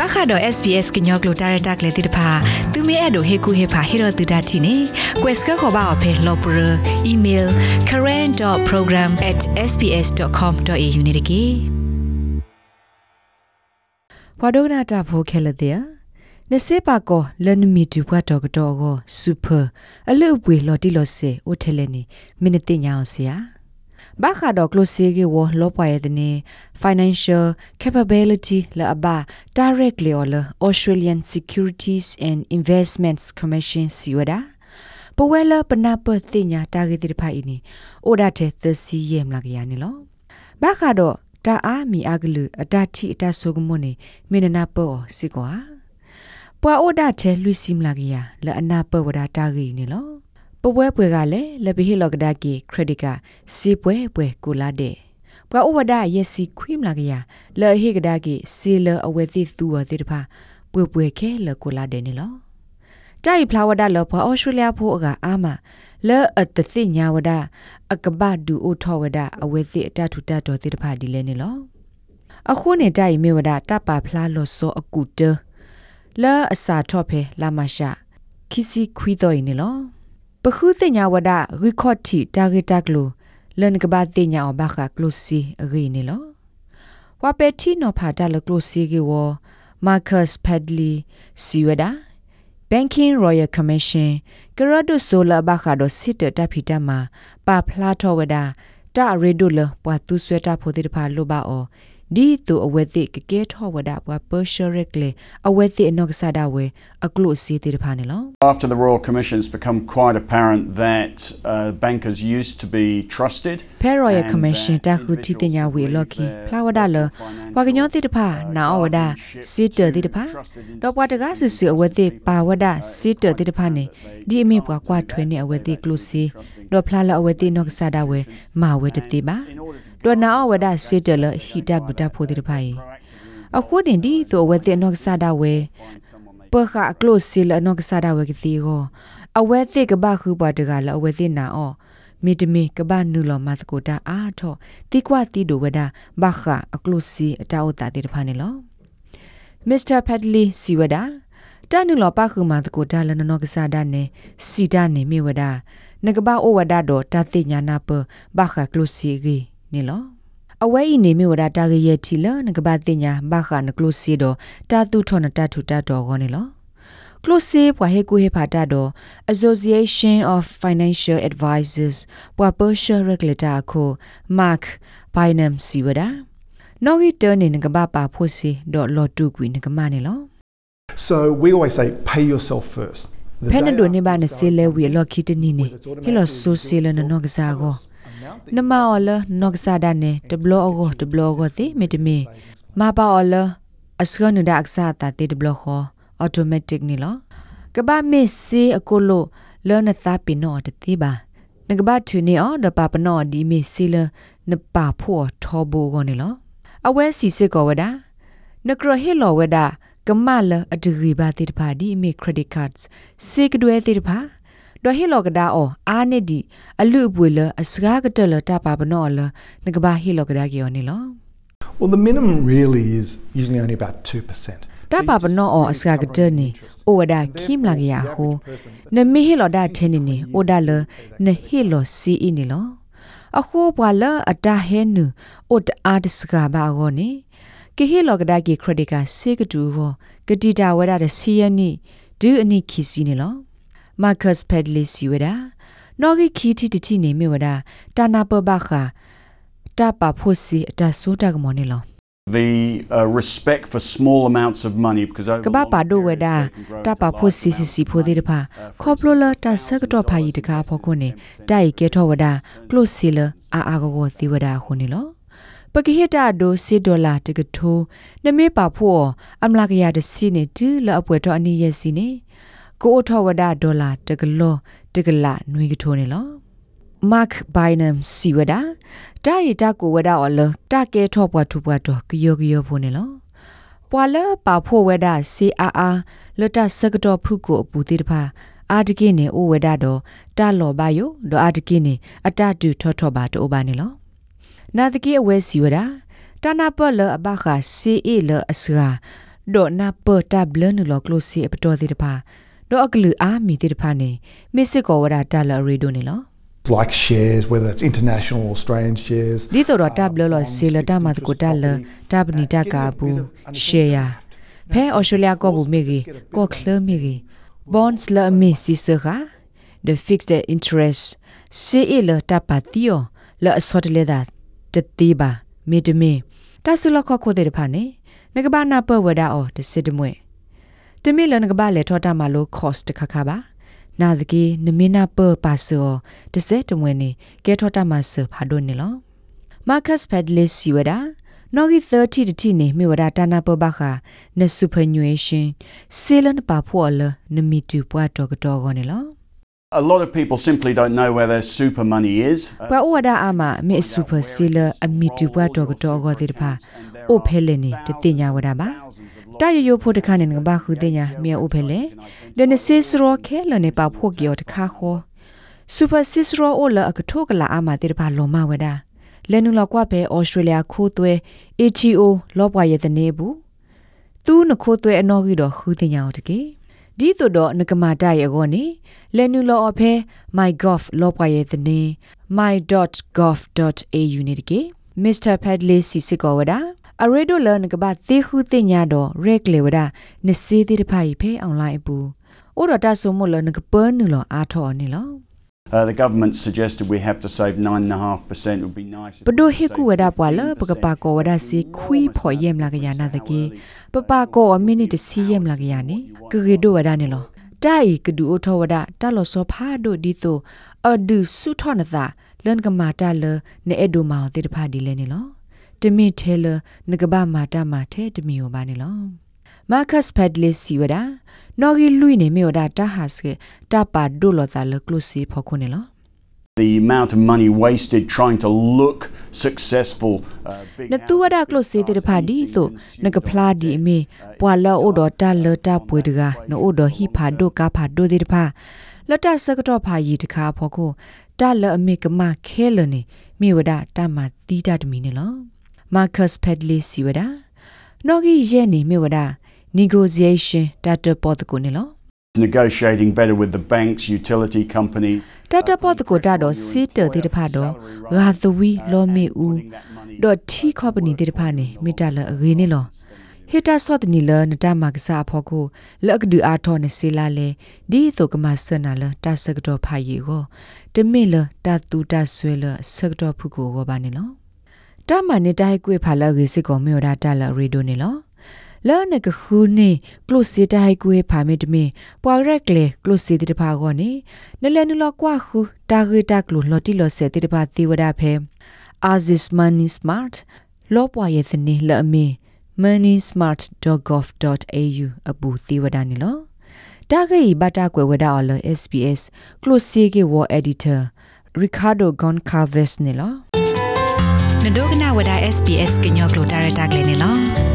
ဘာခါတော့ SPS ကညောကလိုတာရတာကလေးတိတဖာသူမဲအဲ့တို့ဟေကူဟေဖာဟေရတူဒတ်တီနေ quest ကခေါ်ပါအဖေလော်ပရ email current.program@sps.com.au နေတကေဘွာဒိုနာတာဖိုခဲလတဲ့နစေပါကောလန်မီတူဘွာတော့ကတော့ကိုစူပါအလုပ်ပွေလော်တီလော်စေအိုထဲလဲနေမိနစ်တင်ညာအောင်ဆရာ ဘာခါတော့ close ကေဝလောပွားရတဲ့ financial capability လာအဘာ directly or Australian Securities and Investments Commission စီဝဒါပဝဲလပနာပတိညာတာဂေတိဖိုင်နီအိုဒါတဲ့သစီယေမလာကရနေလောဘာခါတော့တာအားမီအကလူအတတိအတဆုကမွနေမေနနာပောစီကွာပွာအိုဒါတဲ့လူစီမလာကရလအနာပဝဒါတာဂေနေလော ပပွဲပွဲကလည်းလဘီဟီလောကဒါကီခရက်ဒစ်ကစီပွဲပွဲကိုလာတဲ့ဘွာဥဝဒယစီခွိမလာကရလေဟိကဒါကီစီလအဝဲတိသူဝတိတဖာပွဲပွဲခဲလကိုလာတဲ့နေလောတိုင်ဖလာဝဒါလောဘွာအော်စတြေးလျဖို့ကအာမလဲအတသိညာဝဒအကဘဒူအိုထောဝဒအဝဲတိအတထုတတော်တိတဖာဒီလဲနေလောအခုနေတိုင်မေဝဒတပါဖလားလောစောအကူတလဲအစာထော့ဖဲလာမရှာခီစီခွီတော့နေလော ပခုတင်ညာဝဒရီခေါ်တီတာဂီတက်လိုလန်ကဘာတင်ညာဘခကလုစီရီနေလောဝပက်တီနောဖာတာလကလုစီကေဝမာကတ်ပက်ဒလီစီဝဒါ Banking Royal Commission ကရဒုဆိုလာဘခါဒိုစစ်တဖီတမပါဖလာထောဝဒါတာရေဒုလပွာသူဆွဲတာဖိုတိတဖာလိုပါအော ဒီတူအဝဲတိကကဲထောဝဒပွာပရှရက်လေအဝဲတိအနောက်ကစားတာဝဲအကလုစီတိတဖာနေလော After the Royal Commission it's become quite apparent that uh, bankers used to be trusted ဖဲရော်ရကမရှင်တခုတီတင်ညာဝေလော်ကီဖလာဝဒလဝါကညောတိတဖာနာအဝဒစစ်တတိတဖာတော့ပွားတကားဆူဆူအဝဲတိပါဝဒစစ်တတိတဖာနေဒီအမေပွားကွာထွဲနေအဝဲတိကလုစီတော့ဖလာလအဝဲတိနောက်ကစားတာဝဲမာဝဲတတိပါ တော့နာအဝဒစစ်တလဟီတဘူတာဖိုတိတဖာယအခုတင်ဒီတော့ဝဲတိနောက်ကစားတာဝဲပခအကလုစီလနောက်ကစားတာဝဲကတိကိုအဝဲတိကဘာခုပွားတကလအဝဲတိနာအောမီတမီကဘာနူလောမတ်ကိုတာအာထောတိကွာတီဒိုဝဒဘခအကလုစီအတောတာတိတဖာနေလောမစ္စတာဖက်လီစီဝဒါတာနူလောပခုမတ်ကိုတာလနနောကစားဒနေစီတာနေမိဝဒါနကဘာအိုဝဒါတော့တာတိညာနာပဘခကလုစီဂီ နေလောအဝဲဤနေမိဝဒတာဂရဲ့တီလနကဘာတိညာဘခနကလုစီတော့တာတူထောနတထူတတော်ကောနေလော close ဘွာဟေကူဟေဖာတာတော့ Association of Financial Advisors ဘွာ Persia Regulator ကို Mark Bynum စီဝဒနော်ဂီတနေငကဘာပါဖို့စီတော့လော်တူကွီငကမနေလော So we always say pay yourself first. The ဖဲန day ဒိုနေ after ဘာ you န start စီလဲဝီလော်ခီတနီနေဟီလော်ဆိုစီလနနောကစားကို နမအော်လနောကစားဒနေတဘလောအောတဘလောကိုတိမေတမီမပါအော်လအစကနဒအခစာတာတိတဘလောခေါ automatic နေလောကဘာမေစီအကိုလိုလောနသပိနောတတိပါနကဘာသူနေအော်ဒပပနောဒီမေစီလနပါဖို့ထောဘူကိုနေလောအဝဲစီစစ်ကောဝဒါနကရဟေလောဝဒါကမလအဒရီဘာတိတဖာဒီမေ credit cards စေကဒွဲတိတဖာ ဒဟေလောကဒါအောအာနေဒီအလူပွေလအစကားကတလတပါပနောလနကဘာဟေလောကဒါကီယောနေလော Well, the minimum really is usually only about 2%. တပါပနောအောအစကားကတနေအိုဝဒါခိမလာကရဟိုနမေဟေလောဒါထဲနေနေအိုဒါလနဟေလောစီအီနေလောအခုဘွာလအတာဟဲနူအိုတအားတစကားဘာကောနေကေဟေလောကဒါကီခရက်ဒစ်ကစေကတူဟောဂတိတာဝဒါတစီယနီဒူအနိခီစီနေလော မာကတ်ပက်ဒလီစီဝဒါနော်ဂီခီတီတတီနေမြဝဒါတာနာပဘခာတပါဖို့စီအတဆိုးတကမောနေလော the uh, respect for small amounts of money because over က the ဘာ long ပါဒိုဝ period, ဒ they can grow တ to ပါဖို့ large စီစီစီ amounts ဖိုသေးတဖာ of ခေါပလိုလာတဆက်ကတော့ဖာကြီးတကားဖို့ခုနေတိုက်ကဲထောဝဒကလုစီလအာအာကိုကိုသီဝဒခုနေလောပကိဟတာဒိုစီဒေါ်လာတကထိုးနမေပါဖို့အမလာကရတစီနေတူလအပွဲတော့အနီးရစီနေ ကိုထောဝဒဒေါ်လာတကလောတကလာနွေကထိုးနေလော Mark Bynum စီဝဒတာရီတာကိုဝဒအော်လတာကဲထောပွားထူပွားတော့ကယောကယောဖို့နေလောပွာလပါဖို့ဝဒစီအာအာလတစကတော့ဖုကိုအပူတိတဖာအာတကိနေအိုဝဒတော့တာလော်ပါယိုဒေါ်အာတကိနေအတတူထောထောပါတိုးပါနေလောနာတကိအဝဲစီဝဒတာနာပလအဘခစီအီလအစရာဒေါ်နာပတာဘလနလောကလိုစီအပတော်တိတဖာ ဒေါ်အကလူအာမီတိတဖာနေမစ်စစ်ကောဝဒတာလရီဒိုနေလော It's like shares, whether it's international or Australian shares. ဒီတော့တာဘလလောစီလတာမတ်ကိုတာလတာပနီတာကာဘူးရှေယာဖဲအော်စတြေးလျကောဘူးမေကြီးကောခလမေကြီး bonds la mi si se ga the fixed interest se e la ta pa tio la asot le da te ti ba me de me ta su la kho kho de pha ne ne ka ba na pa wa da o de sit de mwe တမီလနကဘာလေထောတာမလို့ cost တခါခါပါနာဒကီနမီနာပပါဆောတစဲတမွေနေကဲထောတာမဆဖာဒိုနေလော Marcus Pedlis siwada nogi 30 ti ne mi wada tana pa ba kha ne superannuation selan pa pho le ne mi tu pwa to ko to go ne lo A lot of people simply don't know where their super money is. Uh, pa wada ama mi super sealer a mi tu pwa to ko to go de pha o phele ni te tinya wada ba တာရရဖို့တခါနေငဘာခုတဲ့ညာမြေအိုဖဲလေဒနစစ်စရောခဲလနေပါဖို့ကြောတခါခေါ်စူပါစစ်စရောအိုလာအကထိုကလာအမတေတပါလောမဝဒါလဲနုလောက်ကွာပဲဩစတြေးလျခိုးသွဲ ATO လောပွားရဲ့တနေဘူးသူနခိုးသွဲအနော်ကြီးတော့ခူးတင်ညာတကေဒီတို့တော့နကမာတရဲ့ကောနေလဲနုလောအဖဲ mygov လောပွားရဲ့တနေ my.gov.au နေတကေ Mr. Padley စီစစ်ကောဝဒါ အရေဒိုလန်ကဘာသေခုတင်ညာတော့ရက်လေဝဒနစေးတိတဖိုင်ဖဲအွန်လိုင်းပူအိုဒတာဆိုမလနကပန်းနူလအားထော်နေလော Uh, the government suggested we have to save 9.5%. It would be nice. if ပ we ဒို could ဟေ save ကူဝဒပွာလပကပကောဝဒစီခွီဖော်ယမ်လာကရနာတကေပပကောအမိနစ်စီယမ်လာကရနေကကေဒိုဝဒနေလောတိုင်ကဒူအထောဝဒတာလောစောဖာဒိုဒီတိုအဒူဆုထောနသာလန်ကမာတာလနေအဒူမောင်တေတဖာဒီလဲနေလော တမီထဲလနကဘာမာတာမာထဲတမီယောဘာနေလော Marcus Padley siwada nogi lui ne meoda ta haske ta pa do lo ta le close pho khone lo The amount of money wasted trying to look successful. Uh, big နတူဝဒါ close te de pha di to na ka phla di me pwa la o do ta le ta pwe de ga no o do hi pha do ka pha do de de pha la ta sa ka to pha yi de kha pho ko ta le a me ka ma khe le ne me wada ta ma ti ta de mi ne lo Marcus Padley siwada nogi ye ne me wada negotiation ta to po de ko ne lo negotiating better with the banks, utility companies. တတပတ်ကိုတာတော့စီတတဲ့တဖတ်တော့ဂါသဝီလောမေဦးဒေါ်တီကော်ပဏီတဲ့တဖတ်နေမိတလအရေးနေလောဟီတာဆော့တနီလနတမကစားဖို့ကိုလက်ဒူအားထောနေစီလာလေဒီတော့ကမဆနာလတဆကတော့ဖာရီကို တမင်လတတူတဆွဲလဆကတော့ဖုကိုကိုပါနေလောတမနေတိုင်းကွေဖာလရေစစ်ကိုမြော်တာတလရီဒိုနေလောလာနကခုနေကလုစီတိုင်ကွေဖာမီတမင်ပွာရက်လေကလုစီတဖာကောနေနလဲနလကွာခုတာဂေတာကလုလော်တီလော်ဆေတဖာတီဝဒဖဲ Aziz Money Smart လောပွာရဲ့စနေလအမီ moneysmart.gov.au အပူတီဝဒနီလောတာဂေဘတာကွယ်ဝဒအော်လ SBS ကလုစီကေဝ editor Ricardo Goncalves နီလော နဒိုကနာဝဒ SPS ကညောကလိုတာရတာကလေးနေလော